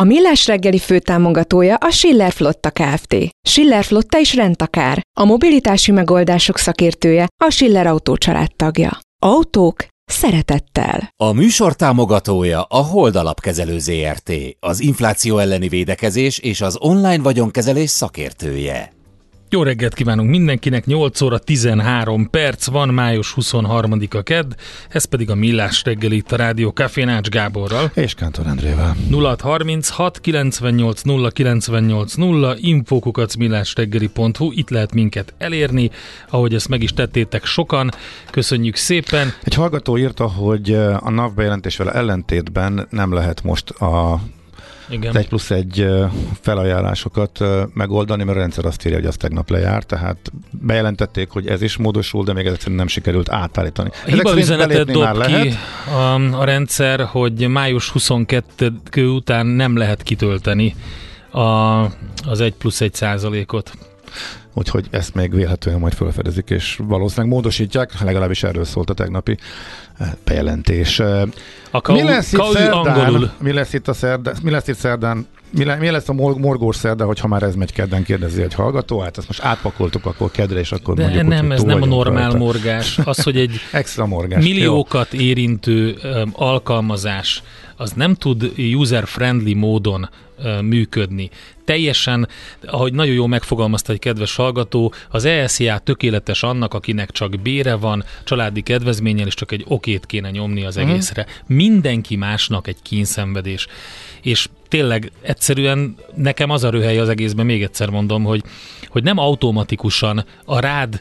A Millás reggeli főtámogatója a Schiller Flotta Kft. Schiller Flotta is rendtakár. A mobilitási megoldások szakértője a Schiller Autó tagja. Autók szeretettel. A műsor támogatója a Hold Alapkezelő ZRT, az infláció elleni védekezés és az online vagyonkezelés szakértője. Jó reggelt kívánunk mindenkinek, 8 óra 13 perc van, május 23-a kedd, ez pedig a Millás reggel itt a Rádió Café Nács Gáborral. És Kántor Endrével. 0636 98 0 98 0 infókukac millásreggeli.hu, itt lehet minket elérni, ahogy ezt meg is tettétek sokan, köszönjük szépen. Egy hallgató írta, hogy a NAV bejelentésvel ellentétben nem lehet most a igen. egy plusz egy felajánlásokat megoldani, mert a rendszer azt írja, hogy az tegnap lejárt, tehát bejelentették, hogy ez is módosul, de még egyszerűen nem sikerült átállítani. Hiba üzenetet dob ki a, a rendszer, hogy május 22 után nem lehet kitölteni a, az egy plusz egy százalékot úgyhogy ezt még vélhetően majd felfedezik, és valószínűleg módosítják, legalábbis erről szólt a tegnapi eh, bejelentés. Eh, a kau, mi lesz itt szerdán? Mi lesz itt a szerdán? Mi lesz itt szerdán? Mi, le, mi lesz a morgós szerda, hogyha már ez megy kedden, kérdezi egy hallgató, hát ezt most átpakoltuk akkor kedre, és akkor De mondjuk nem, úgy, ez nem a normál rajta. morgás. Az, hogy egy Extra morgás. milliókat Jó. érintő um, alkalmazás, az nem tud user-friendly módon működni. Teljesen, ahogy nagyon jó megfogalmazta egy kedves hallgató, az ESZIA tökéletes annak, akinek csak bére van, családi kedvezménnyel, és csak egy okét kéne nyomni az mhm. egészre. Mm. Mindenki másnak egy kínszenvedés. És tényleg egyszerűen nekem az a röhely az egészben, még egyszer mondom, hogy, hogy nem automatikusan a rád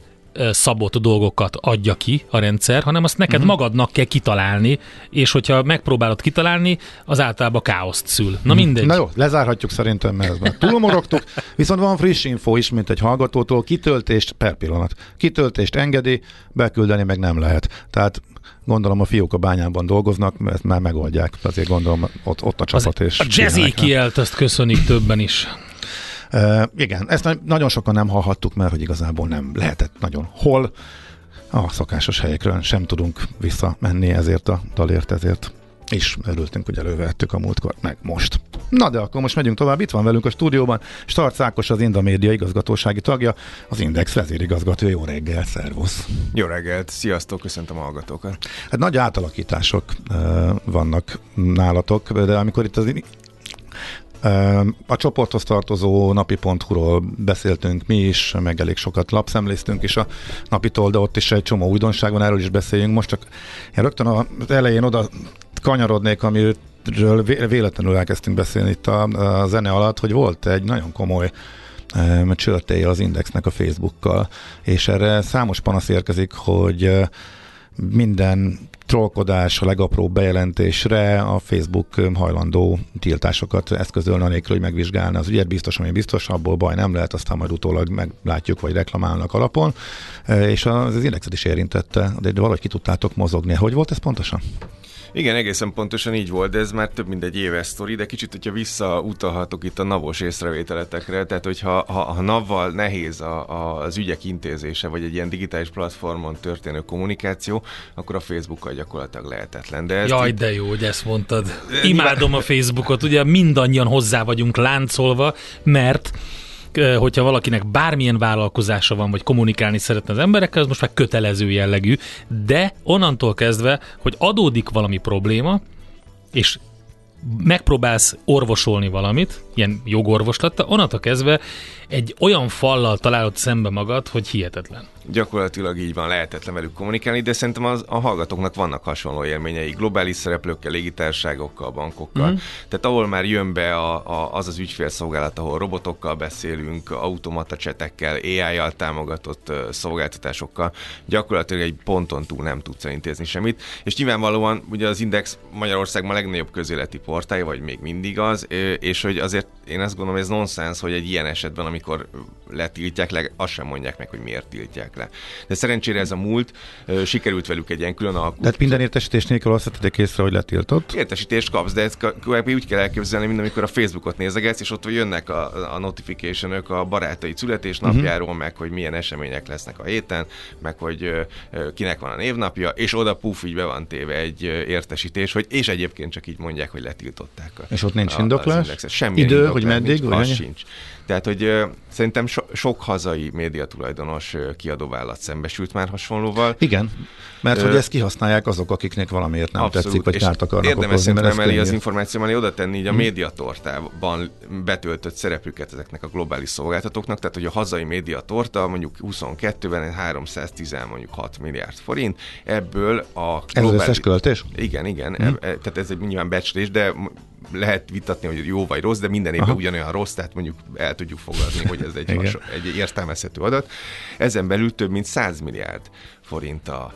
szabott dolgokat adja ki a rendszer, hanem azt neked uh-huh. magadnak kell kitalálni, és hogyha megpróbálod kitalálni, az általában káoszt szül. Na mhm. mindegy. Na jó, lezárhatjuk szerintem, mert ezt túlmorogtuk. Viszont van friss info is, mint egy hallgatótól, kitöltést per pillanat. Kitöltést engedi, beküldeni meg nem lehet. Tehát gondolom a fiúk a bányában dolgoznak, ezt már megoldják. Azért gondolom ott, ott a csapat. Az, és a jazzy kielt, azt köszönik többen is. Uh, igen, ezt nagyon sokan nem hallhattuk, mert hogy igazából nem lehetett nagyon hol. A szokásos helyekről sem tudunk visszamenni ezért a dalért, ezért és örültünk, hogy elővettük a múltkor, meg most. Na de akkor most megyünk tovább. Itt van velünk a stúdióban Starc Ákos, az Inda Média igazgatósági tagja, az Index vezérigazgató. Jó reggel, szervusz! Jó reggelt, sziasztok, köszöntöm a hallgatókat! Hát nagy átalakítások uh, vannak nálatok, de amikor itt az a csoporthoz tartozó napi.hu-ról beszéltünk mi is, meg elég sokat lapszemléztünk is a napitól, de ott is egy csomó újdonság van, erről is beszéljünk. Most csak én rögtön az elején oda kanyarodnék, amiről véletlenül elkezdtünk beszélni itt a, a zene alatt, hogy volt egy nagyon komoly csörtéje az Indexnek a Facebookkal, és erre számos panasz érkezik, hogy minden trollkodás, a legapróbb bejelentésre a Facebook hajlandó tiltásokat eszközölni, anélkül, hogy megvizsgálna az ügyet, biztos, ami biztos, abból baj nem lehet, aztán majd utólag meglátjuk, vagy reklamálnak alapon, és az, az indexet is érintette, de valahogy ki tudtátok mozogni. Hogy volt ez pontosan? Igen, egészen pontosan így volt, de ez már több mint egy éves sztori, de kicsit, hogyha visszautalhatok itt a navos észrevételetekre, tehát hogyha ha, ha navval nehéz a, a, az ügyek intézése, vagy egy ilyen digitális platformon történő kommunikáció, akkor a Facebookkal gyakorlatilag lehetetlen. De Jaj, itt... de jó, hogy ezt mondtad. Imádom a Facebookot, ugye mindannyian hozzá vagyunk láncolva, mert hogyha valakinek bármilyen vállalkozása van, vagy kommunikálni szeretne az emberekkel, az most már kötelező jellegű, de onnantól kezdve, hogy adódik valami probléma, és megpróbálsz orvosolni valamit, ilyen jogorvoslatta, onnantól kezdve egy olyan fallal találod szembe magad, hogy hihetetlen. Gyakorlatilag így van, lehetetlen velük kommunikálni, de szerintem az, a hallgatóknak vannak hasonló élményei, globális szereplőkkel, légitárságokkal, bankokkal. Mm-hmm. Tehát ahol már jön be a, a, az az ügyfélszolgálat, ahol robotokkal beszélünk, automata csetekkel, AI-jal támogatott uh, szolgáltatásokkal, gyakorlatilag egy ponton túl nem tudsz intézni semmit. És nyilvánvalóan ugye az Index Magyarországban a legnagyobb közéleti portálja, vagy még mindig az, és hogy azért én azt gondolom, ez nonsens, hogy egy ilyen esetben, ami amikor letiltják le, azt sem mondják meg, hogy miért tiltják le. De szerencsére ez a múlt, sikerült velük egy ilyen külön alkut. Tehát minden értesítés nélkül azt vettek észre, hogy letiltott? Értesítést kapsz, de ezt úgy kell elképzelni, mint amikor a Facebookot nézegetsz, és ott jönnek a, a notification a barátai születésnapjáról, uh-huh. meg hogy milyen események lesznek a héten, meg hogy kinek van a névnapja, és oda puf, így be van téve egy értesítés, hogy és egyébként csak így mondják, hogy letiltották. A, és ott nincs a, indoklás? Semmi Idő, indoklás, hogy meddig? Nincs, az sincs. Tehát, hogy szerintem so, sok hazai médiatulajdonos uh, kiadóvállalat szembesült már hasonlóval. Igen, mert hogy ezt kihasználják azok, akiknek valamiért nem abszolút, tetszik, vagy kárt akarnak Érdemes szerintem emeli az információ mellé oda tenni így a hmm. médiatortában betöltött szerepüket ezeknek a globális szolgáltatóknak, tehát hogy a hazai médiatorta mondjuk 22-ben 310 mondjuk 6 milliárd forint, ebből a globális... Ez összes költés? Igen, igen, hmm. e, e, tehát ez egy nyilván becslés, de lehet vitatni, hogy jó vagy rossz, de minden évben Aha. ugyanolyan rossz, tehát mondjuk el tudjuk fogadni, hogy ez egy, has, egy értelmezhető adat. Ezen belül több mint 100 milliárd forint a,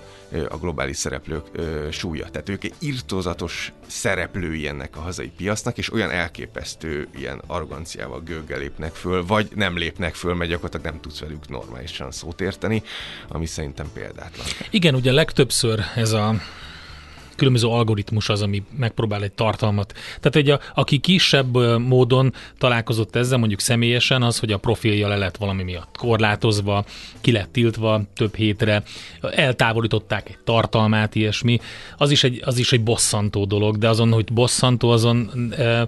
a globális szereplők ö, súlya. Tehát ők egy irtózatos szereplői ennek a hazai piacnak, és olyan elképesztő ilyen arroganciával gőggel lépnek föl, vagy nem lépnek föl, mert gyakorlatilag nem tudsz velük normálisan szót érteni, ami szerintem példátlan. Igen, ugye legtöbbször ez a különböző algoritmus az, ami megpróbál egy tartalmat. Tehát, hogy a, aki kisebb módon találkozott ezzel, mondjuk személyesen, az, hogy a profilja le lett valami miatt korlátozva, ki lett tiltva több hétre, eltávolították egy tartalmát, ilyesmi, az is egy, az is egy bosszantó dolog, de azon, hogy bosszantó, azon e,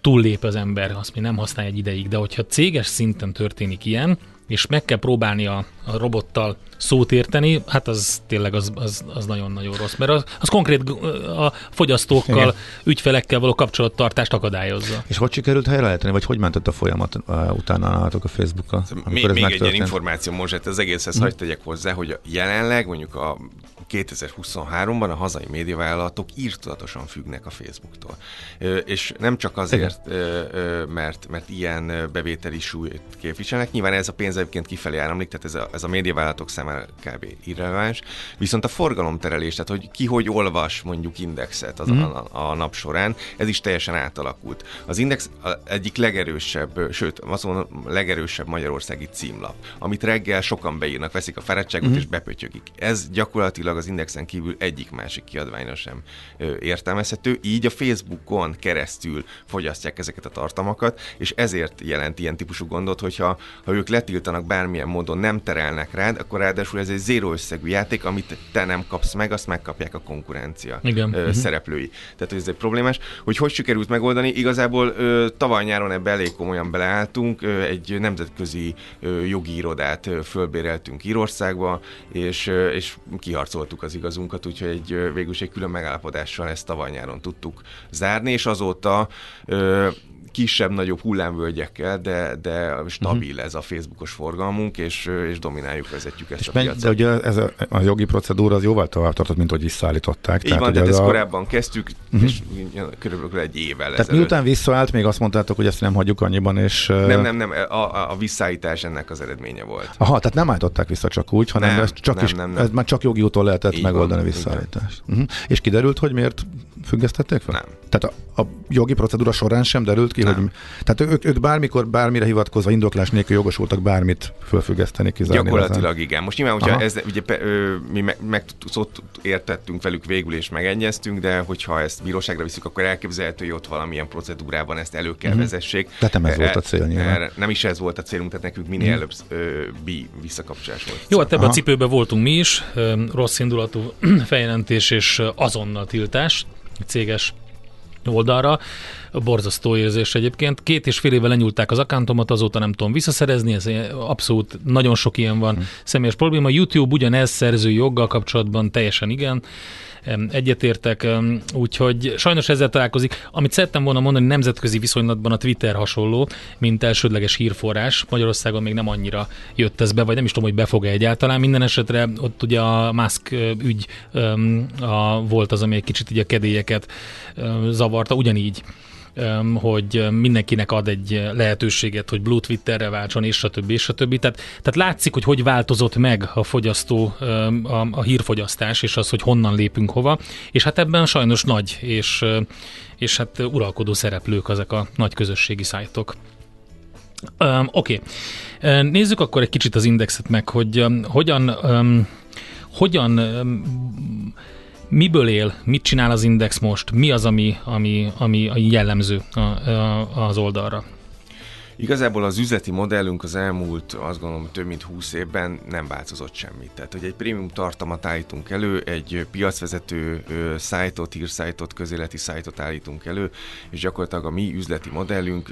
túllép az ember, azt mi nem használ egy ideig, de hogyha céges szinten történik ilyen, és meg kell próbálni a, a robottal szót érteni, hát az tényleg az, az, az nagyon-nagyon rossz, mert az, az konkrét a fogyasztókkal, Igen. ügyfelekkel való kapcsolattartást akadályozza. És hogy sikerült helyreállítani, vagy hogy mentett a folyamat uh, utána nálatok a Facebookon? Még, még egy ilyen információ most, hát az egészhez hmm. hagyd tegyek hozzá, hogy jelenleg mondjuk a 2023-ban a hazai médiavállalatok írtudatosan függnek a Facebooktól. És nem csak azért, mert, mert ilyen bevételi súlyt képviselnek, nyilván ez a pénz egyébként kifelé áramlik, tehát ez a, ez a médiavállalatok számára kb. irreleváns, viszont a forgalomterelés, tehát hogy ki hogy olvas mondjuk indexet az mm. a, a, nap során, ez is teljesen átalakult. Az index egyik legerősebb, sőt, azt mondom, legerősebb magyarországi címlap, amit reggel sokan beírnak, veszik a fáradtságot mm. és bepötyögik. Ez gyakorlatilag az indexen kívül egyik másik kiadványra sem értelmezhető. Így a Facebookon keresztül fogyasztják ezeket a tartalmakat, és ezért jelent ilyen típusú gondot, hogyha ha ők letiltanak bármilyen módon, nem terelnek rád, akkor ráadásul ez egy zéró összegű játék, amit te nem kapsz meg, azt megkapják a konkurencia Igen. Ö, uh-huh. szereplői. Tehát ez egy problémás. Hogy hogy sikerült megoldani? Igazából ö, tavaly nyáron ebbe elég komolyan beleálltunk, ö, egy nemzetközi ö, jogi irodát ö, fölbéreltünk Írországba, és, ö, és kiharcolt megtaláltuk az igazunkat, úgyhogy egy, végül egy külön megállapodással ezt tavaly nyáron tudtuk zárni, és azóta kisebb-nagyobb hullámvölgyekkel, de, de stabil uh-huh. ez a Facebookos forgalmunk, és, és domináljuk, vezetjük ezt és a menj, piacot. De ugye ez a, a jogi procedúra az jóval tovább tartott, mint hogy visszaállították. Így tehát, van, de ezt a... korábban kezdtük, uh-huh. és körülbelül egy évvel Tehát ezelőtt. miután visszaállt, még azt mondtátok, hogy ezt nem hagyjuk annyiban, és... Nem, nem, nem, a, a, a visszaállítás ennek az eredménye volt. Aha, tehát nem állították vissza csak úgy, hanem nem, ez csak nem, is, nem, nem. ez már csak jogi úton lehetett Így megoldani van, visszaállítást. Uh-huh. És kiderült, hogy miért függesztették fel? Nem. Tehát a, a jogi procedúra során sem derült ki, nem. hogy... Tehát ők, ők bármikor, bármire hivatkozva, indoklás nélkül jogosultak bármit fölfüggeszteni, kizárni. Gyakorlatilag ezen. igen. Most nyilván, hogyha Aha. ez, ugye, ö, mi meg, meg szót értettünk velük végül és megegyeztünk, de hogyha ezt bíróságra visszük, akkor elképzelhető, hogy ott valamilyen procedúrában ezt elő kell uh-huh. vezessék. Tehát nem ez volt a cél nyilván. Nem is ez volt a célunk, tehát nekünk minél uh-huh. előbb bi visszakapcsolás volt. Jó, hát ebben a cipőben voltunk mi is, rossz indulatú feljelentés és azonnal tiltás, céges oldalra. Borzasztó érzés egyébként. Két és fél éve lenyúlták az akántomat, azóta nem tudom visszaszerezni, ez abszolút nagyon sok ilyen van hmm. személyes probléma. YouTube ugyanez szerző joggal kapcsolatban teljesen igen egyetértek, úgyhogy sajnos ezzel találkozik. Amit szerettem volna mondani, nemzetközi viszonylatban a Twitter hasonló, mint elsődleges hírforrás. Magyarországon még nem annyira jött ez be, vagy nem is tudom, hogy befog-e egyáltalán. Minden esetre ott ugye a Musk ügy a, volt az, ami egy kicsit így a kedélyeket zavarta, ugyanígy hogy mindenkinek ad egy lehetőséget, hogy Blue Twitterre váltson, és stb. és stb. Tehát, tehát látszik, hogy hogy változott meg a fogyasztó, a, a hírfogyasztás, és az, hogy honnan lépünk hova, és hát ebben sajnos nagy, és, és hát uralkodó szereplők ezek a nagy közösségi szájtok. Um, Oké. Okay. Nézzük akkor egy kicsit az indexet meg, hogy um, hogyan, um, hogyan um, miből él, mit csinál az index most, mi az, ami, ami, ami jellemző a, a, az oldalra? Igazából az üzleti modellünk az elmúlt, azt gondolom, több mint 20 évben nem változott semmit. Tehát, hogy egy prémium tartalmat állítunk elő, egy piacvezető szájtot, hírszájtot, közéleti szájtot állítunk elő, és gyakorlatilag a mi üzleti modellünk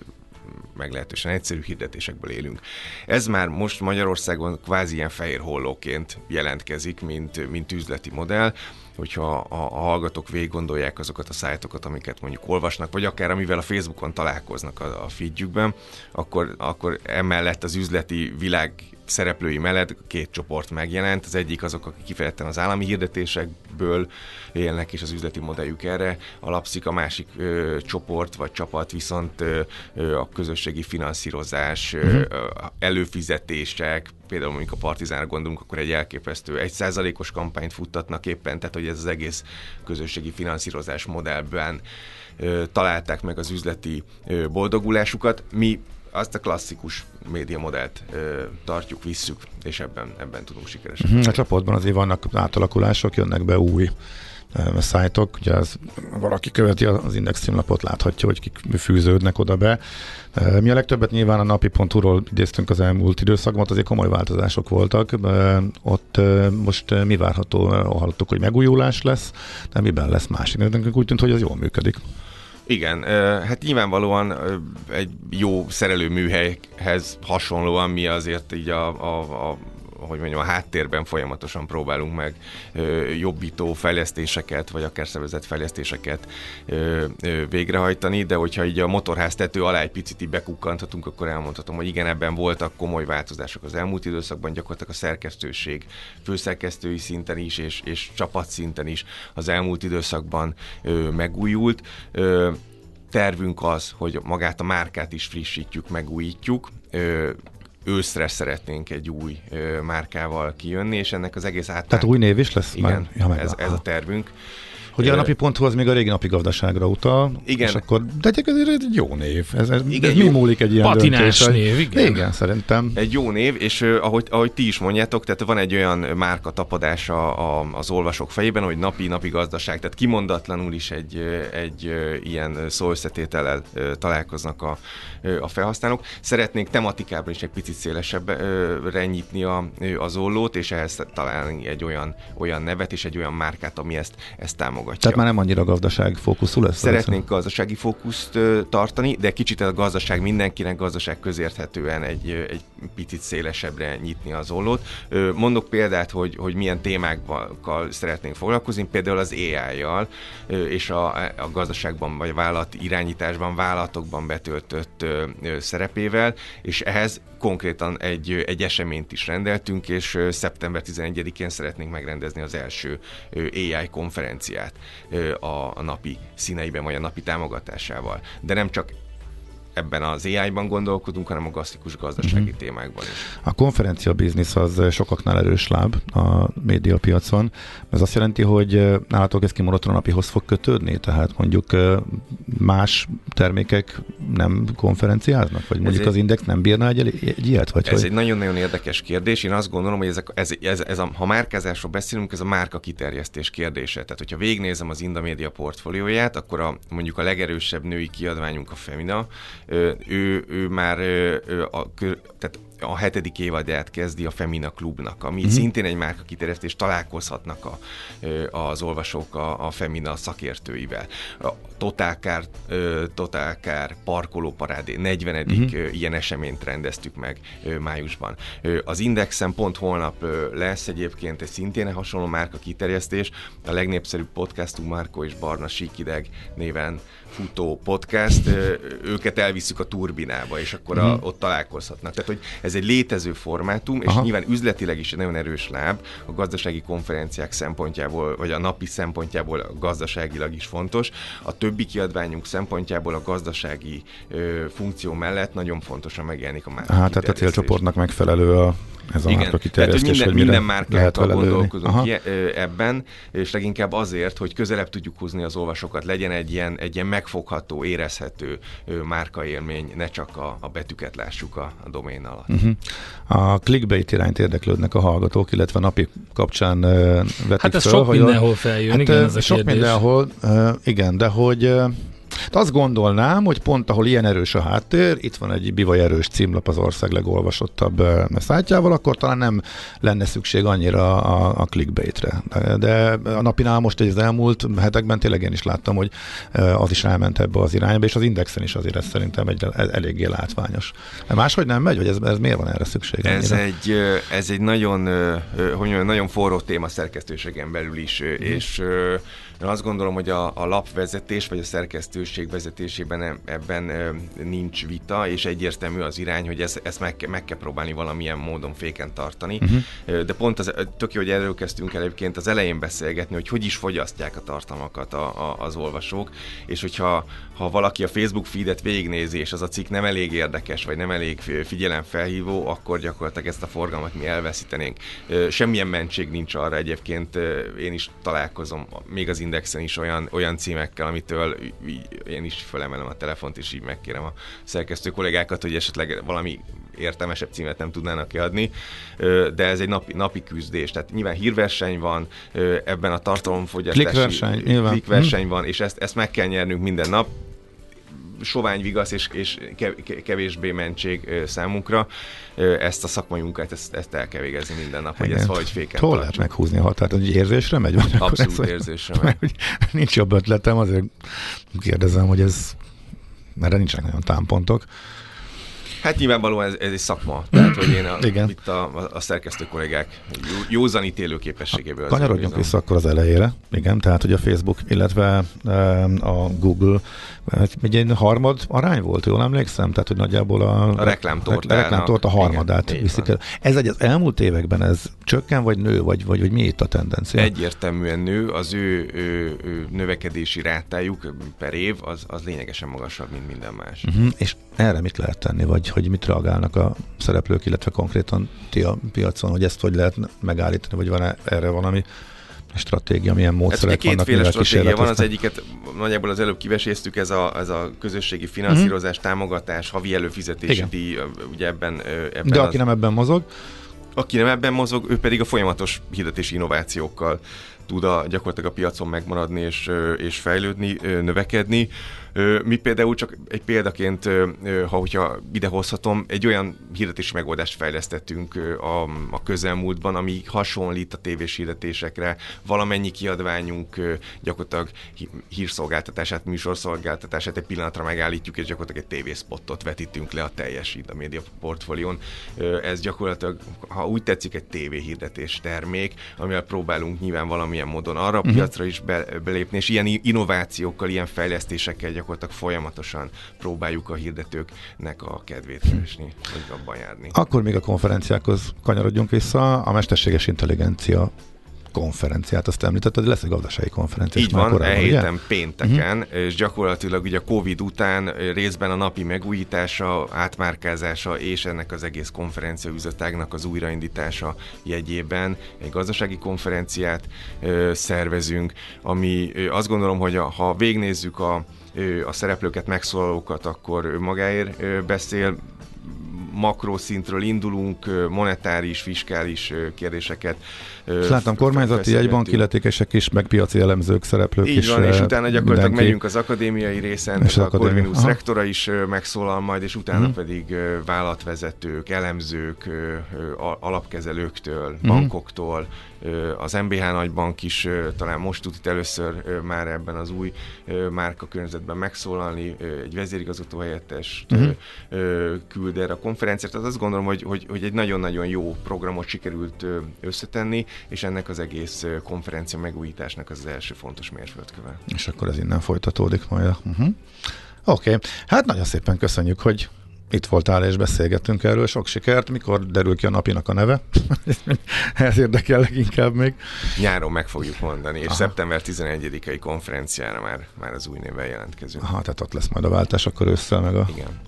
meglehetősen egyszerű hirdetésekből élünk. Ez már most Magyarországon kvázi ilyen fehér hollóként jelentkezik, mint, mint üzleti modell hogyha a, a hallgatók végig gondolják azokat a szájtokat, amiket mondjuk olvasnak, vagy akár amivel a Facebookon találkoznak a, a feedjükben, akkor, akkor emellett az üzleti világ szereplői mellett két csoport megjelent. Az egyik azok, akik kifejezetten az állami hirdetésekből élnek, és az üzleti modelljük erre alapszik. A másik ö, csoport vagy csapat viszont ö, ö, a közösségi finanszírozás, uh-huh. ö, mhm. előfizetések, például mondjuk a Partizánra gondolunk, akkor egy elképesztő egy százalékos kampányt futtatnak éppen, tehát hogy ez az egész közösségi finanszírozás modellben ö, találták meg az üzleti ö, boldogulásukat. Mi azt a klasszikus média modellt ö, tartjuk, visszük, és ebben, ebben tudunk sikeresek. Mhm, a csoportban azért vannak átalakulások, jönnek be új uh, szájtok, ugye az, valaki követi az Index címlapot, láthatja, hogy kik fűződnek oda be. Mi a legtöbbet nyilván a napi.hu-ról idéztünk az elmúlt időszakban, azért komoly változások voltak. Ott most mi várható? Hallottuk, hogy megújulás lesz, de miben lesz másik? Nekünk úgy tűnt, hogy ez jól működik. Igen, hát nyilvánvalóan egy jó szerelő műhelyhez hasonlóan mi azért így a, a, a hogy mondjam, a háttérben folyamatosan próbálunk meg jobbító fejlesztéseket, vagy akár szervezett fejlesztéseket végrehajtani, de hogyha így a motorház tető alá egy picit így bekukkanthatunk, akkor elmondhatom, hogy igen, ebben voltak komoly változások az elmúlt időszakban, gyakorlatilag a szerkesztőség főszerkesztői szinten is, és, és csapatszinten is az elmúlt időszakban ö, megújult. Ö, tervünk az, hogy magát a márkát is frissítjük, megújítjuk. Őszre szeretnénk egy új ö, márkával kijönni, és ennek az egész át. Tehát új név is lesz? Igen, már? Ja, ez, ez a tervünk. Ugye a napi ponthoz az még a régi napi gazdaságra utal. Igen. És akkor, de ez egy jó név. Ez, ez, igen, ez jó. mi múlik egy ilyen Patinás döntés? név, igen. Igen, szerintem. Egy jó név, és ahogy, ahogy ti is mondjátok, tehát van egy olyan márka tapadása a, az olvasók fejében, hogy napi-napi gazdaság, tehát kimondatlanul is egy, egy ilyen szóösszetétellel uh, találkoznak a, a felhasználók. Szeretnénk tematikában is egy picit szélesebbre nyitni a, az ollót, és ehhez találni egy olyan, olyan nevet és egy olyan márkát, ami ezt, ezt támogatja támogatja. Tehát már nem annyira gazdaság fókuszú lesz? Szeretnénk az gazdasági fókuszt tartani, de kicsit a gazdaság mindenkinek gazdaság közérthetően egy, egy picit szélesebbre nyitni az ollót. Mondok példát, hogy, hogy milyen témákkal szeretnénk foglalkozni, például az AI-jal és a, a gazdaságban vagy vállalat irányításban, vállalatokban betöltött szerepével, és ehhez konkrétan egy, egy eseményt is rendeltünk, és szeptember 11-én szeretnénk megrendezni az első AI konferenciát a, napi színeiben, vagy a napi támogatásával. De nem csak ebben az AI-ban gondolkodunk, hanem a klasszikus gazdasági uh-huh. témákban is. A konferencia biznisz az sokaknál erős láb a médiapiacon. Ez azt jelenti, hogy nálatok ez kimondottan a napihoz fog kötődni? Tehát mondjuk más termékek nem konferenciáznak? Vagy mondjuk ez az egy, index nem bírna egy, egy ilyet? Vagy ez hogy? egy nagyon-nagyon érdekes kérdés. Én azt gondolom, hogy ezek, ez, ez, ez a, ha márkázásról beszélünk, ez a márka kiterjesztés kérdése. Tehát, hogyha végnézem az Indamedia portfólióját, akkor a, mondjuk a legerősebb női kiadványunk a Femina, ő, ő már a, tehát a hetedik évadját kezdi a Femina Klubnak, ami uh-huh. szintén egy márka kiterjesztés, találkozhatnak a, az olvasók a, a Femina szakértőivel. A Totálkár, Totálkár parkolóparádé 40. Uh-huh. ilyen eseményt rendeztük meg májusban. Az Indexen pont holnap lesz egyébként egy szintén hasonló márka kiterjesztés. A legnépszerűbb podcastunk Márko és Barna Síkideg néven futó podcast, őket elviszük a turbinába, és akkor a, uh-huh. ott találkozhatnak. Tehát, hogy ez egy létező formátum, és Aha. nyilván üzletileg is egy nagyon erős láb, a gazdasági konferenciák szempontjából, vagy a napi szempontjából gazdaságilag is fontos. A többi kiadványunk szempontjából a gazdasági ö, funkció mellett nagyon fontosan megjelenik a már. Hát, tehát a célcsoportnak megfelelő a ez a Igen, tehát, hogy minden, minden márkával gondolkozunk ki ebben, és leginkább azért, hogy közelebb tudjuk húzni az olvasókat, legyen egy ilyen, egy ilyen megfogható, érezhető márkaélmény, ne csak a, a betűket lássuk a, a domén alatt. Uh-huh. A clickbait irányt érdeklődnek a hallgatók, illetve napi kapcsán vetik Hát ez föl, sok hogy mindenhol feljön, hát, igen, ez a Sok kérdés. mindenhol, igen, de hogy de azt gondolnám, hogy pont ahol ilyen erős a háttér, itt van egy bivaj erős címlap az ország legolvasottabb szájtjával, akkor talán nem lenne szükség annyira a, a clickbaitre. De, de a napinál most az elmúlt hetekben tényleg én is láttam, hogy az is elment ebbe az irányba, és az indexen is azért ez szerintem egy, eléggé látványos. De máshogy nem megy, hogy ez, ez miért van erre szükség? Ez egy, ez egy nagyon, hogy mondjam, nagyon forró téma szerkesztőségen belül is, mm. és én azt gondolom, hogy a, a lapvezetés vagy a szerkesztőség vezetésében ebben nincs vita, és egyértelmű az irány, hogy ezt, ezt meg, meg kell próbálni valamilyen módon féken tartani. Uh-huh. De pont az, tök jó, hogy erről kezdtünk el egyébként az elején beszélgetni, hogy hogy is fogyasztják a tartalmakat a, a, az olvasók, és hogyha ha valaki a Facebook feedet végignézi, és az a cikk nem elég érdekes, vagy nem elég figyelemfelhívó, akkor gyakorlatilag ezt a forgalmat mi elveszítenénk. Semmilyen mentség nincs arra egyébként, én is találkozom, még az Indexen is olyan, olyan címekkel, amitől én is felemelem a telefont, és így megkérem a szerkesztő kollégákat, hogy esetleg valami értelmesebb címet nem tudnának kiadni, de ez egy napi, napi küzdés. Tehát nyilván hírverseny van, ebben a tartalomfogyasztási klikverseny, klikverseny hm. van, és ezt, ezt meg kell nyernünk minden nap sovány vigasz és, és kevésbé mentség számunkra. Ezt a szakmai munkát, ezt, ezt el kell végezni minden nap, hogy ez valahogy féken Hol lehet meghúzni a határt? Hogy érzésre megy? Vagy Abszolút ez, érzésre megy. Mert, nincs jobb ötletem, azért kérdezem, hogy ez, mert nincsenek nagyon támpontok. Hát nyilvánvalóan ez, ez egy szakma. Tehát, hogy én a, Igen. itt a, a szerkesztő kollégák jó, józan ítélő képességéből. Kanyarodjunk vissza akkor az elejére. Igen, tehát, hogy a Facebook, illetve a Google egy ilyen harmad arány volt, jól emlékszem? Tehát, hogy nagyjából a, a reklámtort a, reklámtort a harmadát igen, viszik el. Ez egy az elmúlt években ez csökken, vagy nő, vagy, vagy, vagy mi itt a tendencia? Egyértelműen nő, az ő, ő, ő növekedési rátájuk per év az, az lényegesen magasabb, mint minden más. Uh-huh. És erre mit lehet tenni, vagy hogy mit reagálnak a szereplők, illetve konkrétan ti a piacon, hogy ezt hogy lehet megállítani, vagy van erre valami stratégia, milyen módszerek hát, vannak? Kétféle stratégia van, az egyiket nagyjából az előbb kiveséztük, ez a, ez a közösségi finanszírozás, mm-hmm. támogatás, havi előfizetési Igen. díj, ugye ebben, ebben De aki az... nem ebben mozog? Aki nem ebben mozog, ő pedig a folyamatos hirdetési innovációkkal tud a, gyakorlatilag a piacon megmaradni és, és fejlődni, növekedni. Mi például csak egy példaként, ha hogyha idehozhatom, egy olyan hirdetési megoldást fejlesztettünk a, a közelmúltban, ami hasonlít a tévés hirdetésekre. Valamennyi kiadványunk gyakorlatilag hírszolgáltatását, műsorszolgáltatását egy pillanatra megállítjuk, és gyakorlatilag egy tévészpottot vetítünk le a teljes a média portfólión. Ez gyakorlatilag, ha úgy tetszik, egy tévéhirdetés termék, amivel próbálunk nyilván valamilyen módon arra a uh-huh. piacra is be, belépni, és ilyen innovációkkal, ilyen fejlesztésekkel gyakorlatilag folyamatosan próbáljuk a hirdetőknek a kedvét keresni, vagy abban járni. Akkor még a konferenciákhoz kanyarodjunk vissza. A mesterséges intelligencia konferenciát, azt említetted, lesz egy gazdasági konferencia. Így van, e héten pénteken, uh-huh. és gyakorlatilag ugye a Covid után részben a napi megújítása, átmárkázása és ennek az egész konferencia üzletágnak az újraindítása jegyében egy gazdasági konferenciát ö, szervezünk, ami ö, azt gondolom, hogy a, ha végnézzük a a szereplőket, megszólalókat, akkor magáért beszél, makroszintről indulunk, monetáris, fiskális kérdéseket. És láttam kormányzati, jegybanki illetékesek is, meg piaci elemzők, szereplők Így is. van, és utána gyakorlatilag mindenki. megyünk az akadémiai részen, és a Corvinus Aha. rektora is megszólal majd, és utána uh-huh. pedig vállalatvezetők, elemzők, alapkezelőktől, uh-huh. bankoktól, az MBH nagybank is talán most tud itt először már ebben az új márka környezetben megszólalni, egy vezérigazgató helyettes uh-huh. küld erre a konferenciát. Tehát azt gondolom, hogy, hogy, hogy egy nagyon-nagyon jó programot sikerült összetenni, és ennek az egész konferencia megújításnak az, az első fontos mérföldköve. És akkor ez innen folytatódik majd. Uh-huh. Oké, okay. hát nagyon szépen köszönjük, hogy itt voltál és beszélgettünk erről, sok sikert. Mikor derül ki a napinak a neve? Ez érdekel leginkább még. Nyáron meg fogjuk mondani, és Aha. szeptember 11-i konferenciára már, már az új névvel jelentkezünk. Aha, tehát ott lesz majd a váltás, akkor ősszel meg a Igen.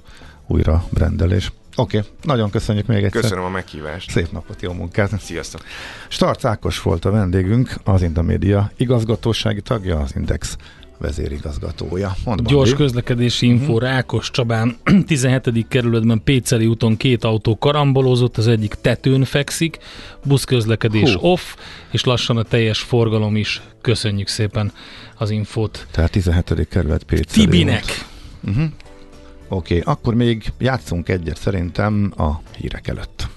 újra brendelés. Oké, okay. nagyon köszönjük még egyszer. Köszönöm a meghívást. Szép napot, jó munkát. Sziasztok. Starc Ákos volt a vendégünk, az Indamédia igazgatósági tagja, az Index vezérigazgatója. Mondd, Gyors Bandi. közlekedési info, uh-huh. Rákos Csabán 17. kerületben Péceli úton két autó karambolózott, az egyik tetőn fekszik, buszközlekedés Hú. off, és lassan a teljes forgalom is. Köszönjük szépen az infót. Tehát 17. kerület Péceli Tibinek. Uh-huh. Oké, okay, akkor még játszunk egyet szerintem a hírek előtt.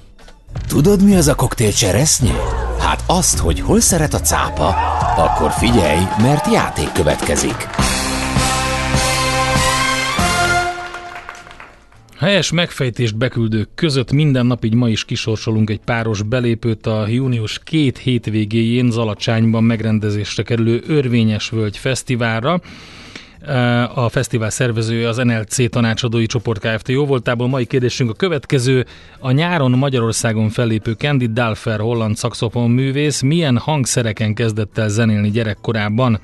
Tudod, mi az a koktél cseresznye? Hát azt, hogy hol szeret a cápa. Akkor figyelj, mert játék következik. Helyes megfejtést beküldők között minden nap így ma is kisorsolunk egy páros belépőt a június két hétvégéjén Zalacsányban megrendezésre kerülő Örvényes Völgy Fesztiválra. A fesztivál szervezője az NLC tanácsadói csoport Kft. Jó voltából mai kérdésünk a következő. A nyáron Magyarországon fellépő Candy Dalfer holland szakszofon művész milyen hangszereken kezdett el zenélni gyerekkorában?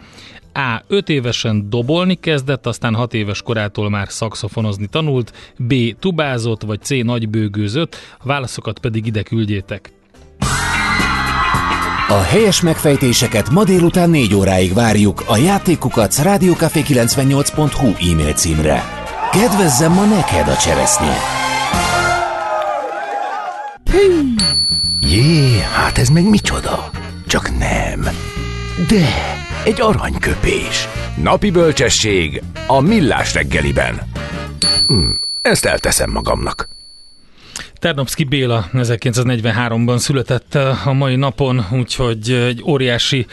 A. 5 évesen dobolni kezdett, aztán 6 éves korától már szakszofonozni tanult, B. tubázott, vagy C. nagybőgőzött, a válaszokat pedig ide küldjétek. A helyes megfejtéseket ma délután 4 óráig várjuk a játékukat rádiókafé98.hu e-mail címre. Kedvezzem ma neked a cseresznye! Jé, hát ez meg micsoda? Csak nem. De, egy aranyköpés. Napi bölcsesség a millás reggeliben. Hm, ezt elteszem magamnak. Ternopszki Béla 1943-ban született eh, a mai napon, úgyhogy egy óriási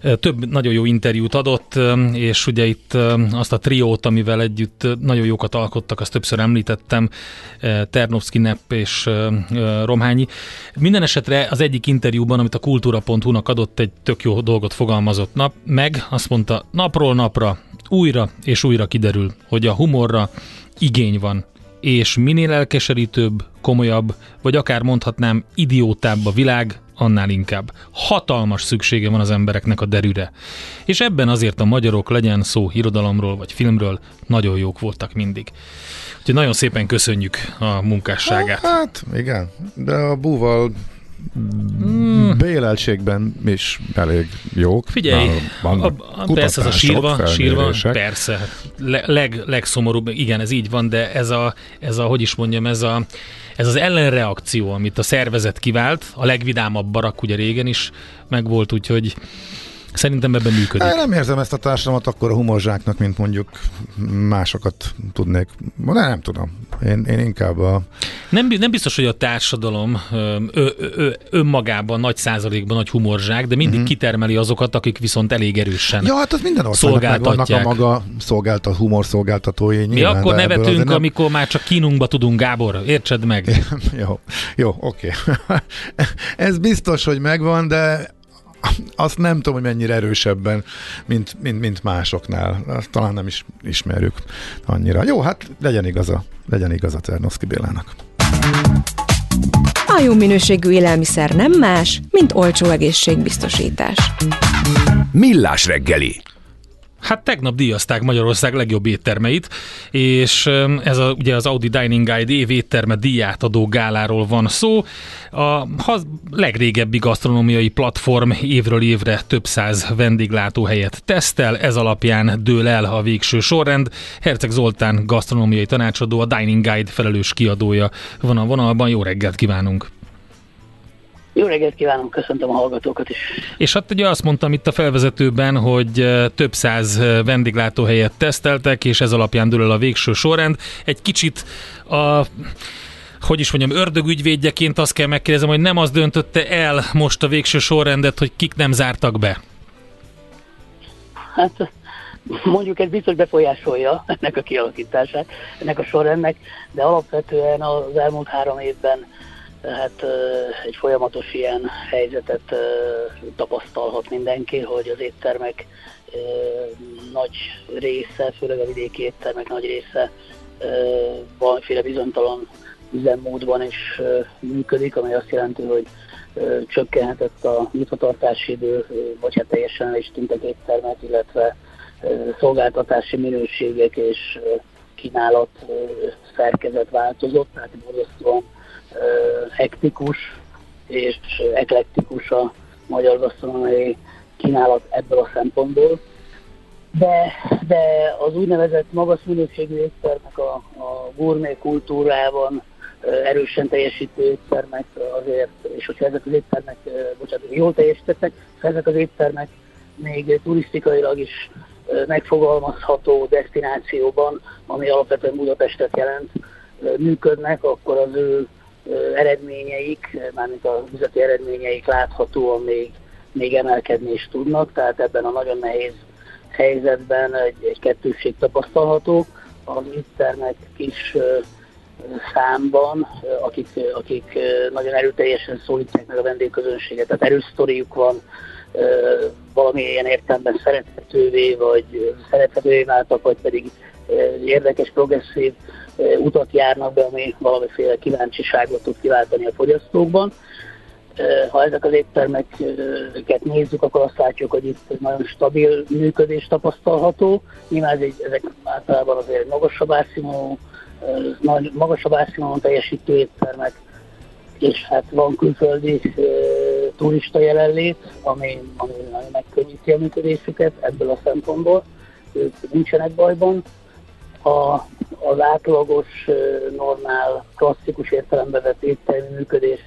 eh, több nagyon jó interjút adott, eh, és ugye itt azt a triót, amivel együtt nagyon jókat alkottak, azt többször említettem, Ternovszki, Nepp és Romhányi. Minden esetre az egyik interjúban, amit a kultúra.hu-nak adott, egy tök jó dolgot fogalmazott nap, meg azt mondta, napról napra újra és újra kiderül, hogy a humorra igény van és minél elkeserítőbb, komolyabb, vagy akár mondhatnám idiótább a világ, annál inkább. Hatalmas szüksége van az embereknek a derűre. És ebben azért a magyarok, legyen szó irodalomról vagy filmről, nagyon jók voltak mindig. Úgyhogy nagyon szépen köszönjük a munkásságát. Hát, igen, de a búval Mm. Béleltségben is elég jók. Figyelj, a, a, persze ez a sírva, sírva persze, le, leg, legszomorúbb, igen, ez így van, de ez a, ez a, hogy is mondjam, ez a, ez az ellenreakció, amit a szervezet kivált, a legvidámabb barak ugye régen is megvolt, úgyhogy Szerintem ebben működik. Én nem érzem ezt a társadalmat akkor a humorzsáknak, mint mondjuk másokat tudnék. De nem tudom. Én, én inkább a... Nem, nem biztos, hogy a társadalom ö, ö, ö, önmagában nagy százalékban nagy humorzsák, de mindig uh-huh. kitermeli azokat, akik viszont elég erősen Ja, hát az minden országnak vannak a maga szolgáltat, humor szolgáltatói. Mi akkor nevetünk, nem... amikor már csak kínunkba tudunk, Gábor, értsed meg? jó, jó, oké. Okay. Ez biztos, hogy megvan, de azt nem tudom, hogy mennyire erősebben, mint, mint, mint másoknál. Azt talán nem is ismerjük annyira. Jó, hát legyen igaza, legyen igaza Ternoszki Bélának. A jó minőségű élelmiszer nem más, mint olcsó egészségbiztosítás. Millás reggeli Hát tegnap díjazták Magyarország legjobb éttermeit, és ez a, ugye az Audi Dining Guide év étterme díját adó gáláról van szó. A legrégebbi gasztronómiai platform évről évre több száz vendéglátóhelyet tesztel, ez alapján dől el a végső sorrend. Herceg Zoltán gasztronómiai tanácsadó, a Dining Guide felelős kiadója van a vonalban. Jó reggelt kívánunk! Jó reggelt kívánom, köszöntöm a hallgatókat is. És hát ugye azt mondtam itt a felvezetőben, hogy eh, több száz eh, vendéglátóhelyet teszteltek, és ez alapján dől el a végső sorrend. Egy kicsit a hogy is mondjam, ördögügyvédjeként azt kell megkérdezem, hogy nem az döntötte el most a végső sorrendet, hogy kik nem zártak be? Hát mondjuk ez biztos befolyásolja ennek a kialakítását, ennek a sorrendnek, de alapvetően az elmúlt három évben tehát egy folyamatos ilyen helyzetet tapasztalhat mindenki, hogy az éttermek nagy része, főleg a vidéki éttermek nagy része valamiféle bizonytalan üzemmódban is működik, ami azt jelenti, hogy csökkenhetett a nyitvatartási idő, vagy hát teljesen is tűntek éttermek, illetve szolgáltatási minőségek és kínálat szerkezet változott, tehát borzasztóan hektikus és eklektikus a magyar gasztronómiai kínálat ebből a szempontból. De, de az úgynevezett magas minőségű éttermek a, a gourmet kultúrában erősen teljesítő éttermek azért, és hogyha ezek az éttermek, bocsánat, jól teljesítettek, ezek az éttermek még turisztikailag is megfogalmazható destinációban, ami alapvetően Budapestet jelent, működnek, akkor az ő eredményeik, mármint a üzleti eredményeik láthatóan még, még emelkedni is tudnak, tehát ebben a nagyon nehéz helyzetben egy, egy kettőség tapasztalható. Az éttermek kis számban, akik, akik nagyon erőteljesen szólítják meg a vendégközönséget, tehát erősztoriuk van, valamilyen értelemben szerethetővé, vagy szerethetővé váltak, vagy pedig érdekes, progresszív utat járnak be, ami valamiféle kíváncsiságot tud kiváltani a fogyasztókban. Ha ezek az éttermeket nézzük, akkor azt látjuk, hogy itt nagyon stabil működés tapasztalható. Nyilván ezek általában azért magasabb árszínvonalú, magasabb árszínvonalon teljesítő éttermek, és hát van külföldi turista jelenlét, ami, ami, ami megkönnyíti a működésüket ebből a szempontból. Ők nincsenek bajban. A, az átlagos, normál, klasszikus értelembe vett éttermi működés,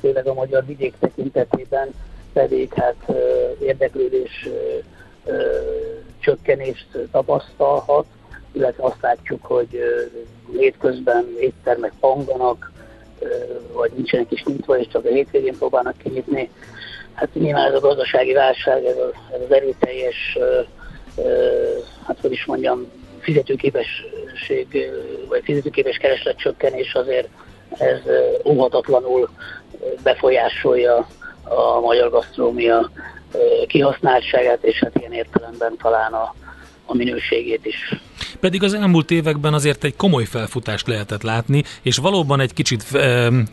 főleg a magyar vidék tekintetében pedig hát érdeklődés csökkenést tapasztalhat, illetve azt látjuk, hogy hétközben éttermek panganak, vagy nincsenek is nyitva, és csak a hétvégén próbálnak kinyitni. Hát nyilván ez a gazdasági válság, ez, a, ez az erőteljes, hát hogy is mondjam, fizetőképesség, vagy fizetőképes kereslet csökkenés azért ez óhatatlanul befolyásolja a magyar gasztrómia kihasználtságát, és hát ilyen értelemben talán a, a minőségét is. Pedig az elmúlt években azért egy komoly felfutást lehetett látni, és valóban egy kicsit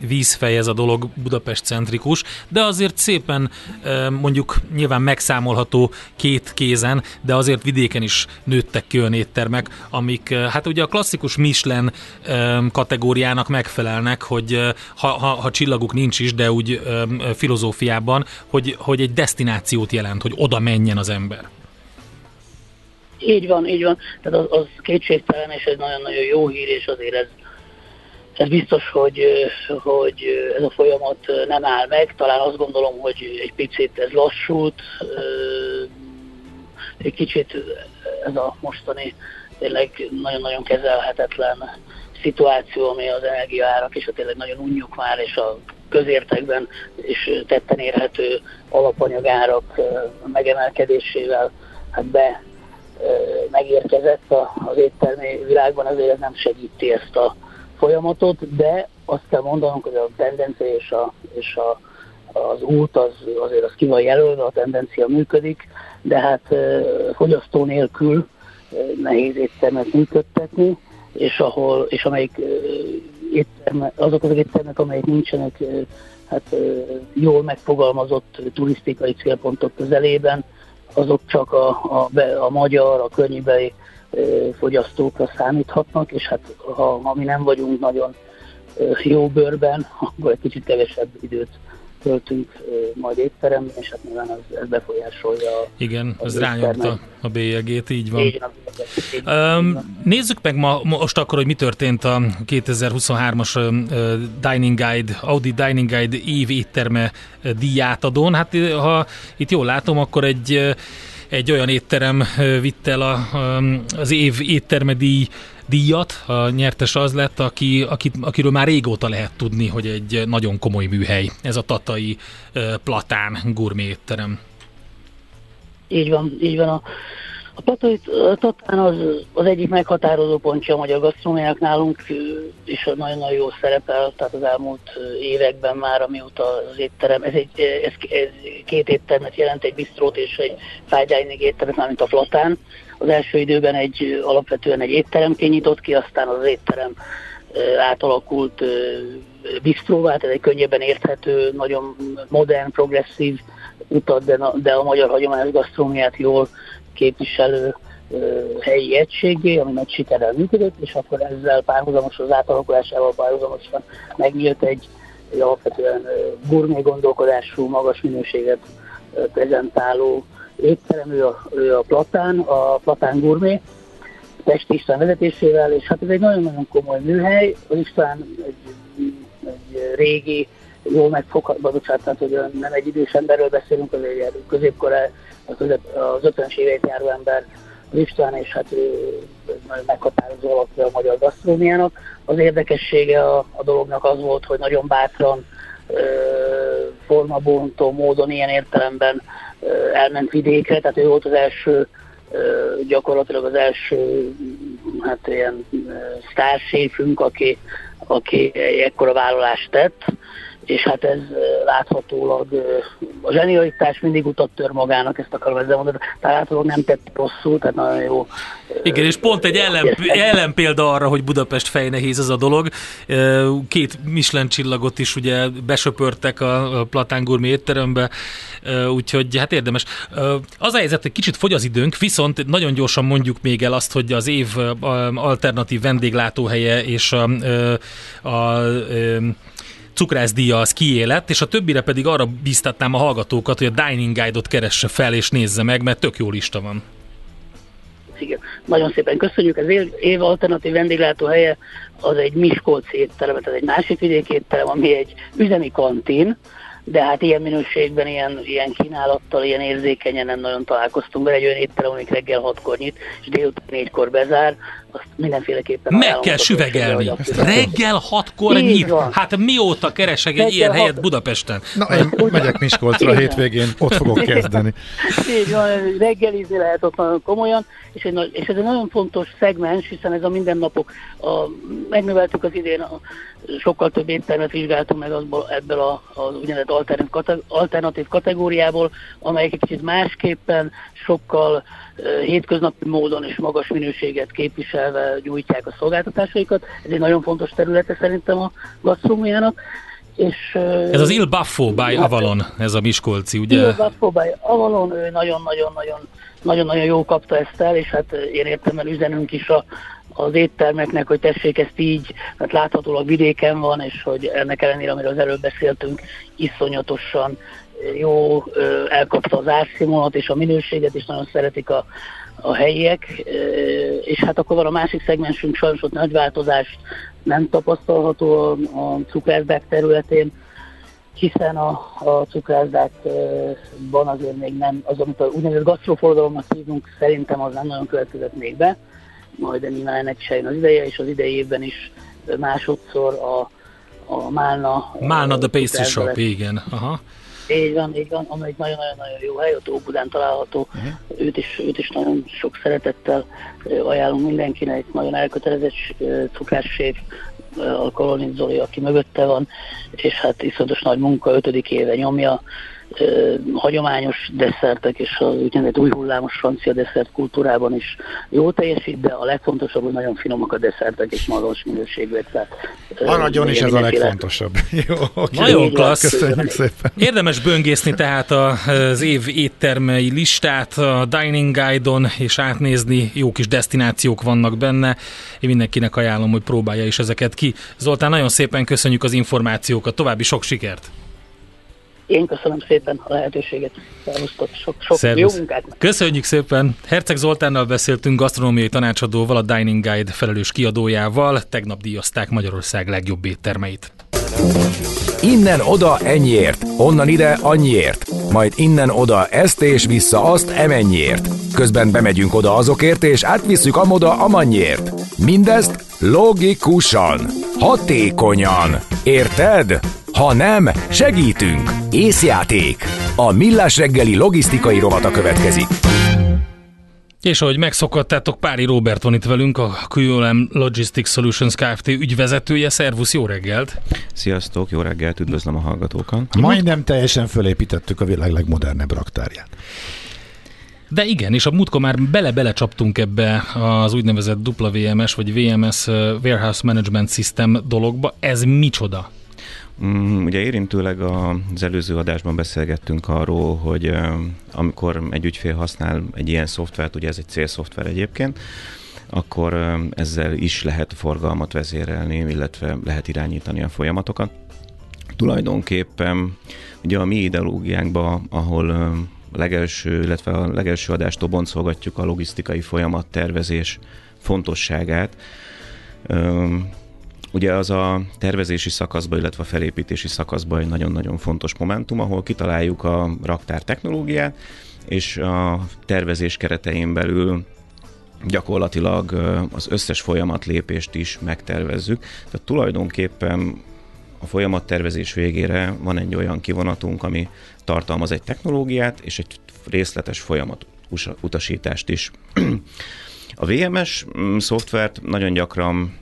vízfej ez a dolog Budapest centrikus, de azért szépen mondjuk nyilván megszámolható két kézen, de azért vidéken is nőttek ki olyan éttermek, amik hát ugye a klasszikus Michelin kategóriának megfelelnek, hogy ha, ha, ha csillaguk nincs is, de úgy filozófiában, hogy, hogy egy destinációt jelent, hogy oda menjen az ember. Így van, így van. Tehát az, az kétségtelen, és egy nagyon-nagyon jó hír, és azért ez, ez biztos, hogy, hogy ez a folyamat nem áll meg. Talán azt gondolom, hogy egy picit ez lassult, egy kicsit ez a mostani tényleg nagyon-nagyon kezelhetetlen szituáció, ami az energiaárak, és a tényleg nagyon unjuk már, és a közértekben is tetten érhető alapanyagárak megemelkedésével hát be megérkezett az éttermi világban, azért ez nem segíti ezt a folyamatot, de azt kell mondanunk, hogy a tendencia és, a, és a, az út az, azért az ki van jelölve, a tendencia működik, de hát fogyasztó nélkül nehéz éttermet működtetni, és, ahol, és amelyik étterme, azok az éttermek, amelyek nincsenek hát, jól megfogalmazott turisztikai célpontok közelében, azok csak a, a, a magyar, a környébeli fogyasztókra számíthatnak, és hát ha, ha mi nem vagyunk nagyon jó bőrben, akkor egy kicsit kevesebb időt töltünk majd étteremben, és hát nyilván az, ez befolyásolja. Igen, az, az rányomta a bélyegét, így van. Így, um, nézzük meg ma, most akkor, hogy mi történt a 2023-as uh, Dining Guide, Audi Dining Guide év étterme díjátadón. Hát ha itt jól látom, akkor egy egy olyan étterem vitt el a, az év étterme díj díjat. A nyertes az lett, aki, aki, akiről már régóta lehet tudni, hogy egy nagyon komoly műhely. Ez a Tatai Platán gourmet étterem. Így van, így van. A, a, Tatai, Tatán az, az egyik meghatározó pontja a magyar gasztronómiának nálunk, és nagyon-nagyon jó szerepel, tehát az elmúlt években már, amióta az étterem, ez, egy, ez, ez két éttermet jelent, egy bistrót és egy fine dining éttermet, mármint a Platán az első időben egy alapvetően egy étteremként nyitott ki, aztán az étterem átalakult bistróvá, tehát egy könnyebben érthető, nagyon modern, progresszív utat, de, de a magyar hagyományos gasztrómiát jól képviselő helyi egységé, ami nagy sikerrel működött, és akkor ezzel párhuzamosan az átalakulásával párhuzamosan megnyílt egy, egy alapvetően gurmé gondolkodású, magas minőséget prezentáló étterem, ő a, ő a Platán, a Platán Gurmé, Pesti István vezetésével, és hát ez egy nagyon-nagyon komoly műhely. Az István egy, egy régi, jól megfogható, bocsánat, hogy nem egy idős emberről beszélünk, az egy középkor, az 50-es éveit járó ember, az István, és hát ő nagyon meghatározó alapja a magyar gasztróniának. Az érdekessége a, a dolognak az volt, hogy nagyon bátran, formabontó módon ilyen értelemben elment vidékre, tehát ő volt az első gyakorlatilag az első hát ilyen sztárséfünk, aki, aki ekkora vállalást tett, és hát ez láthatólag a zsenialitás mindig utat tör magának, ezt akarom ezzel mondani, tehát láthatólag nem tett rosszul, tehát nagyon jó. Igen, és pont egy ellen, ellenpélda arra, hogy Budapest fejnehéz az a dolog. Két Michelin csillagot is ugye besöpörtek a Platán Gourmet étterembe, úgyhogy hát érdemes. Az a helyzet, hogy kicsit fogy az időnk, viszont nagyon gyorsan mondjuk még el azt, hogy az év alternatív vendéglátóhelye és a, a, a cukrászdíja az kiélett, és a többire pedig arra bíztatnám a hallgatókat, hogy a Dining Guide-ot keresse fel és nézze meg, mert tök jó lista van. Igen. Nagyon szépen köszönjük. Az év, év alternatív vendéglátó helye az egy Miskolci étterem, tehát egy másik vidéki étterem, ami egy üzemi kantin, de hát ilyen minőségben, ilyen, ilyen kínálattal, ilyen érzékenyen nem nagyon találkoztunk vele. Egy olyan étterem, amik reggel hatkor nyit, és délután négykor bezár, azt mindenféleképpen Meg kell süvegelni. Reggel hatkor Így nyit. Van. Hát mióta keresek egy ilyen helyet hat... Budapesten? Na, én megyek Miskolcra a hétvégén, ott fogok kezdeni. Így van, reggelizni lehet ott nagyon komolyan, és, egy, és ez egy nagyon fontos szegmens, hiszen ez a mindennapok, a, megnöveltük az idén, a, sokkal több éttermet vizsgáltunk meg azból, ebből a, az úgynevezett alternatív, kate, alternatív kategóriából, amelyek egy kicsit másképpen, sokkal uh, hétköznapi módon és magas minőséget képviselve nyújtják a szolgáltatásaikat. Ez egy nagyon fontos területe szerintem a gasztrómiának. És, uh, ez az Il Baffo by hát, Avalon, ez a Miskolci, ugye? Il Baffo by Avalon, ő nagyon-nagyon-nagyon nagyon-nagyon jó kapta ezt el, és hát én értem el üzenünk is a, az éttermeknek, hogy tessék ezt így, mert láthatólag vidéken van, és hogy ennek ellenére, amiről az előbb beszéltünk, iszonyatosan jó elkapta az árszínvonalat és a minőséget, és nagyon szeretik a, a helyiek, és hát akkor van a másik szegmensünk, sajnos ott nagy változás nem tapasztalható a, a cukrászdák területén, hiszen a, a cukrászdákban azért még nem, az, amit a úgynevezett gasztroforradalomnak hívunk, szerintem az nem nagyon következett még be, majd nyilván ennek is az ideje, és az idei évben is másodszor a, a Málna... Málna the Pastry Shop, igen. Aha. Így van, így van, amely nagyon-nagyon jó hely, ott Óbudán található. Uh-huh. Őt, is, őt is nagyon sok szeretettel ajánlom mindenkinek, nagyon elkötelezett cukrásség, a Kolonit Zoli, aki mögötte van, és hát iszonyatos nagy munka, ötödik éve nyomja, hagyományos desszertek és az úgynevezett új hullámos francia desszert kultúrában is jó teljesít, de a legfontosabb, hogy nagyon finomak a desszertek és magas minőségűek. Maradjon is ez a legfontosabb. jó, okay. Nagyon klassz. Köszönjük szépen. Érdemes böngészni tehát az év éttermei listát a Dining Guide-on, és átnézni, jó kis destinációk vannak benne. Én mindenkinek ajánlom, hogy próbálja is ezeket ki. Zoltán, nagyon szépen köszönjük az információkat, további sok sikert! Én köszönöm szépen a lehetőséget. Szervusztok, sok, sok jó munkát. Köszönjük szépen. Herceg Zoltánnal beszéltünk, gasztronómiai tanácsadóval, a Dining Guide felelős kiadójával. Tegnap díjazták Magyarország legjobb éttermeit. Innen oda ennyiért, onnan ide annyiért, majd innen oda ezt és vissza azt emennyiért. Közben bemegyünk oda azokért és átvisszük amoda amannyiért. Mindezt logikusan, hatékonyan. Érted? Ha nem, segítünk! Észjáték! A Millás reggeli logisztikai rovata következik. És ahogy megszokottátok, Pári Robert van itt velünk, a QLM Logistics Solutions Kft. ügyvezetője. Szervusz, jó reggelt! Sziasztok, jó reggelt, üdvözlöm a hallgatókat! Majdnem teljesen fölépítettük a világ legmodernebb raktárját. De igen, és a múltkor már bele-bele csaptunk ebbe az úgynevezett WMS vagy VMS Warehouse Management System dologba. Ez micsoda? Mm, ugye érintőleg az előző adásban beszélgettünk arról, hogy amikor egy ügyfél használ egy ilyen szoftvert, ugye ez egy célszoftver egyébként, akkor ezzel is lehet forgalmat vezérelni, illetve lehet irányítani a folyamatokat. Tulajdonképpen ugye a mi ideológiánkban, ahol legelső, illetve a legelső adástól boncolgatjuk a logisztikai folyamat tervezés fontosságát, Ugye az a tervezési szakaszban, illetve a felépítési szakaszban egy nagyon-nagyon fontos momentum, ahol kitaláljuk a raktár technológiát, és a tervezés keretein belül gyakorlatilag az összes folyamatlépést is megtervezzük. Tehát tulajdonképpen a folyamattervezés végére van egy olyan kivonatunk, ami tartalmaz egy technológiát és egy részletes folyamat utasítást is. A VMS mm, szoftvert nagyon gyakran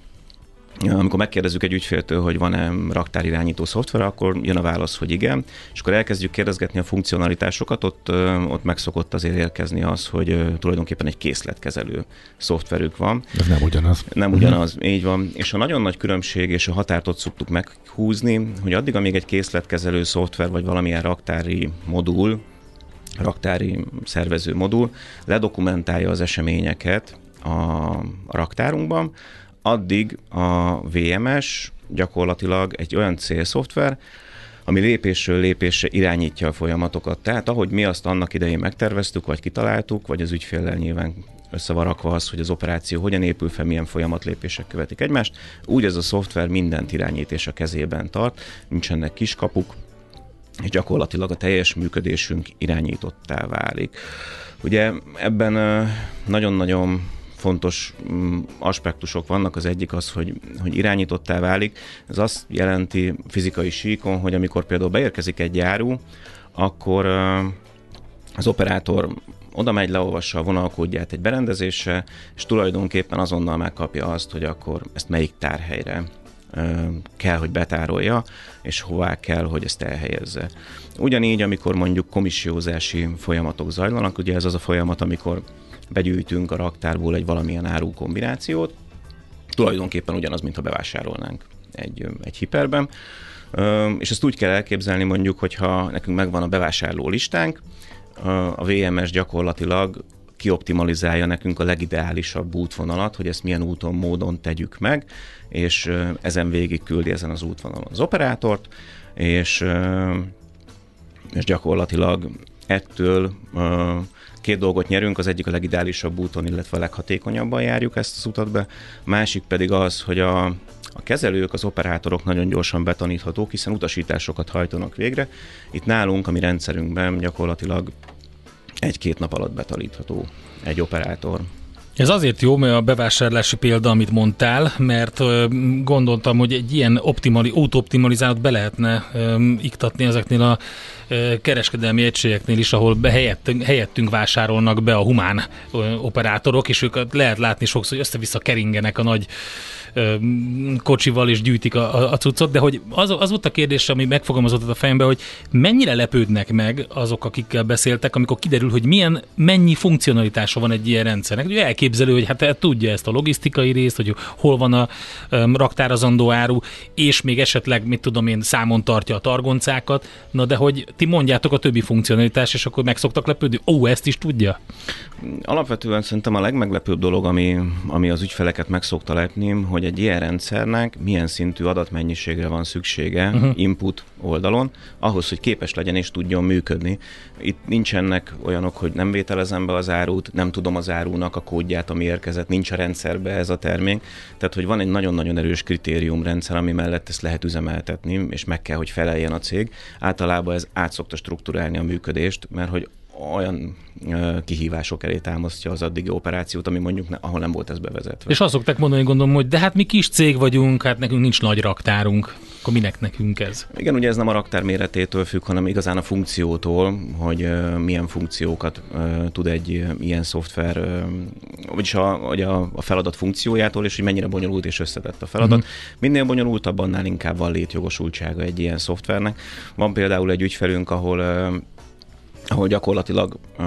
amikor megkérdezzük egy ügyféltől, hogy van-e raktárirányító szoftver, akkor jön a válasz, hogy igen, és akkor elkezdjük kérdezgetni a funkcionalitásokat, ott, ott megszokott azért érkezni az, hogy tulajdonképpen egy készletkezelő szoftverük van. Ez nem ugyanaz. Nem ugyanaz, uh-huh. így van. És a nagyon nagy különbség, és a határt ott szoktuk meghúzni, hogy addig, amíg egy készletkezelő szoftver, vagy valamilyen raktári modul, raktári szervező modul ledokumentálja az eseményeket a, a raktárunkban, addig a VMS gyakorlatilag egy olyan célszoftver, ami lépésről lépésre irányítja a folyamatokat. Tehát ahogy mi azt annak idején megterveztük, vagy kitaláltuk, vagy az ügyféllel nyilván összevarakva az, hogy az operáció hogyan épül fel, milyen folyamatlépések követik egymást, úgy ez a szoftver mindent irányít és a kezében tart, nincsenek kiskapuk, és gyakorlatilag a teljes működésünk irányítottá válik. Ugye ebben nagyon-nagyon fontos mm, aspektusok vannak. Az egyik az, hogy, hogy irányítottá válik. Ez azt jelenti fizikai síkon, hogy amikor például beérkezik egy járu, akkor az operátor oda megy, leolvassa a vonalkódját egy berendezésre, és tulajdonképpen azonnal megkapja azt, hogy akkor ezt melyik tárhelyre kell, hogy betárolja, és hová kell, hogy ezt elhelyezze. Ugyanígy, amikor mondjuk komissiózási folyamatok zajlanak, ugye ez az a folyamat, amikor begyűjtünk a raktárból egy valamilyen áru kombinációt, tulajdonképpen ugyanaz, mintha bevásárolnánk egy, egy hiperben, és ezt úgy kell elképzelni mondjuk, hogyha nekünk megvan a bevásárló listánk, a VMS gyakorlatilag kioptimalizálja nekünk a legideálisabb útvonalat, hogy ezt milyen úton, módon tegyük meg, és ezen végig küldi ezen az útvonalon az operátort, és, és gyakorlatilag ettől két dolgot nyerünk, az egyik a legideálisabb úton, illetve a leghatékonyabban járjuk ezt az utat be, másik pedig az, hogy a, a kezelők, az operátorok nagyon gyorsan betaníthatók, hiszen utasításokat hajtanak végre. Itt nálunk, ami rendszerünkben gyakorlatilag egy-két nap alatt betanítható egy operátor. Ez azért jó, mert a bevásárlási példa, amit mondtál, mert gondoltam, hogy egy ilyen optimali, auto-optimalizálót be lehetne iktatni ezeknél a kereskedelmi egységeknél is, ahol be helyettünk, helyettünk vásárolnak be a humán operátorok, és őket lehet látni sokszor, hogy össze-vissza keringenek a nagy kocsival és gyűjtik a, a, cuccot, de hogy az, az volt a kérdés, ami megfogalmazott a fejembe, hogy mennyire lepődnek meg azok, akikkel beszéltek, amikor kiderül, hogy milyen, mennyi funkcionalitása van egy ilyen rendszernek. Ugye elképzelő, hogy hát tudja ezt a logisztikai részt, hogy hol van a um, raktárazandó áru, és még esetleg, mit tudom én, számon tartja a targoncákat, na de hogy ti mondjátok a többi funkcionalitást, és akkor meg szoktak lepődni, ó, ezt is tudja? Alapvetően szerintem a legmeglepőbb dolog, ami, ami az ügyfeleket meg szokta lepni, hogy egy ilyen rendszernek milyen szintű adatmennyiségre van szüksége uh-huh. input oldalon, ahhoz, hogy képes legyen és tudjon működni. Itt nincsenek olyanok, hogy nem vételezem be az árut, nem tudom az árúnak a kódját, ami érkezett, nincs a rendszerbe ez a termék. Tehát, hogy van egy nagyon-nagyon erős kritériumrendszer, ami mellett ezt lehet üzemeltetni, és meg kell, hogy feleljen a cég. Általában ez át szokta struktúrálni a működést, mert hogy olyan kihívások elé támasztja az addigi operációt, ami mondjuk, ne, ahol nem volt ez bevezetve. És azt szokták mondani, gondolom, hogy de hát mi kis cég vagyunk, hát nekünk nincs nagy raktárunk, akkor minek nekünk ez? Igen, ugye ez nem a raktár méretétől függ, hanem igazán a funkciótól, hogy milyen funkciókat tud egy ilyen szoftver, vagyis a, hogy a, a feladat funkciójától, és hogy mennyire bonyolult és összetett a feladat. Uh-huh. Minél bonyolultabb, annál inkább van létjogosultsága egy ilyen szoftvernek. Van például egy ügyfelünk, ahol ahol gyakorlatilag uh,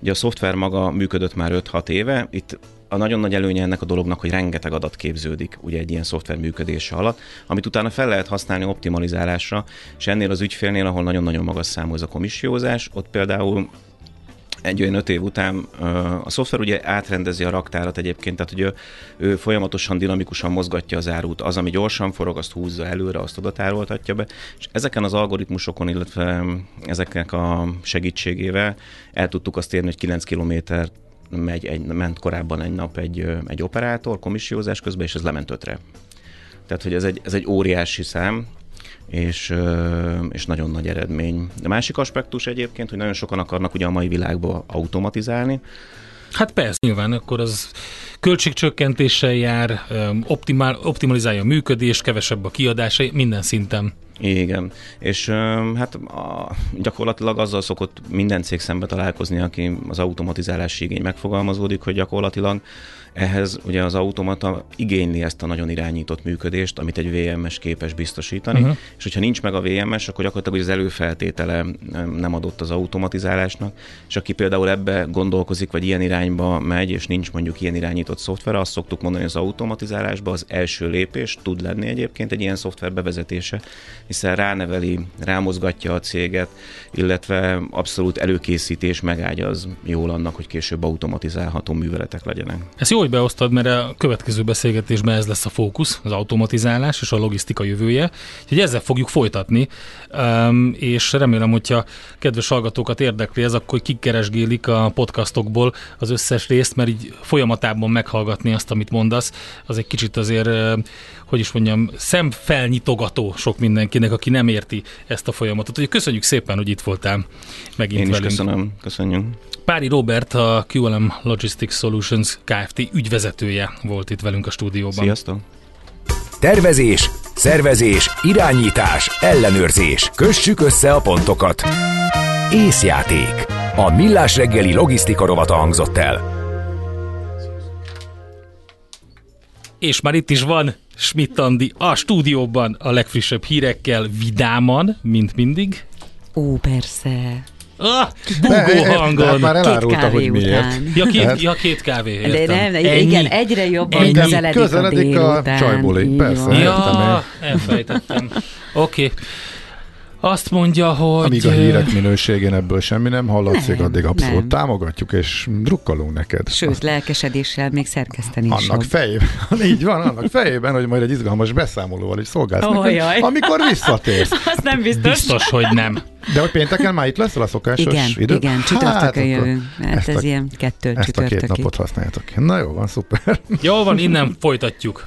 ugye a szoftver maga működött már 5-6 éve, itt a nagyon nagy előnye ennek a dolognak, hogy rengeteg adat képződik ugye egy ilyen szoftver működése alatt, amit utána fel lehet használni optimalizálásra, és ennél az ügyfélnél, ahol nagyon-nagyon magas számú ez a komissiózás, ott például egy olyan öt év után a szoftver ugye átrendezi a raktárat egyébként, tehát hogy ő, ő folyamatosan, dinamikusan mozgatja az árut. Az, ami gyorsan forog, azt húzza előre, azt oda tároltatja be, és ezeken az algoritmusokon, illetve ezeknek a segítségével el tudtuk azt érni, hogy 9 kilométer megy egy, ment korábban egy nap egy, egy operátor komissiózás közben, és ez lement ötre. Tehát, hogy ez egy, ez egy óriási szám, és, és nagyon nagy eredmény. A másik aspektus egyébként, hogy nagyon sokan akarnak ugye a mai világban automatizálni, Hát persze, nyilván akkor az költségcsökkentéssel jár, optimál, optimalizálja a működést, kevesebb a kiadása, minden szinten. Igen, és hát a, gyakorlatilag azzal szokott minden cég szembe találkozni, aki az automatizálási igény megfogalmazódik, hogy gyakorlatilag ehhez ugye az automata igényli ezt a nagyon irányított működést, amit egy VMS képes biztosítani, uh-huh. és hogyha nincs meg a VMS, akkor gyakorlatilag az előfeltétele nem adott az automatizálásnak, és aki például ebbe gondolkozik, vagy ilyen irányba megy, és nincs mondjuk ilyen irányított szoftver, azt szoktuk mondani, hogy az automatizálásba az első lépés tud lenni egyébként egy ilyen szoftver bevezetése, hiszen ráneveli, rámozgatja a céget, illetve abszolút előkészítés megágyaz jól annak, hogy később automatizálható műveletek legyenek. Ez jó, hogy beosztad, mert a következő beszélgetésben ez lesz a fókusz, az automatizálás és a logisztika jövője. Úgyhogy ezzel fogjuk folytatni, és remélem, hogyha kedves hallgatókat érdekli ez, akkor kikeresgélik a podcastokból az összes részt, mert így folyamatában meghallgatni azt, amit mondasz, az egy kicsit azért hogy is mondjam, szemfelnyitogató sok mindenkinek, aki nem érti ezt a folyamatot. Úgyhogy köszönjük szépen, hogy itt voltál megint Én is velünk. köszönöm, köszönjük. Pári Robert, a QLM Logistics Solutions Kft. ügyvezetője volt itt velünk a stúdióban. Sziasztok! Tervezés, szervezés, irányítás, ellenőrzés. Kössük össze a pontokat. Észjáték. A Millás reggeli logisztika rovata hangzott el. És már itt is van Schmidt Andi a stúdióban a legfrissebb hírekkel, vidáman, mint mindig. Ó, persze. Ah, bugó hangon. Hát már elárulta, hogy miért. Után. Ja, két, ja, két kávé, értem. De nem, de Ennyi? igen, egyre jobban Ennyi? közeledik, Közeledik a a Így persze. Ja, elfejtettem. Oké. Okay. Azt mondja, hogy... Amíg a hírek minőségén ebből semmi nem hallatszik, Nem, addig abszolút nem. támogatjuk, és drukkolunk neked. Sőt, lelkesedéssel még szerkeszteni is Annak fejében, így van, annak fejében, hogy majd egy izgalmas beszámolóval is szolgálsz Ó, neked, jaj. amikor visszatérsz. Az nem biztos. Biztos, hogy nem. De hogy pénteken már itt leszel a szokásos Igen, idő? igen, csütörtökön akkor jövünk. Hát ez a- ilyen kettő Ezt a két csütörtökig. napot használjátok. Na jó, van, szuper. Jól van, innen folytatjuk.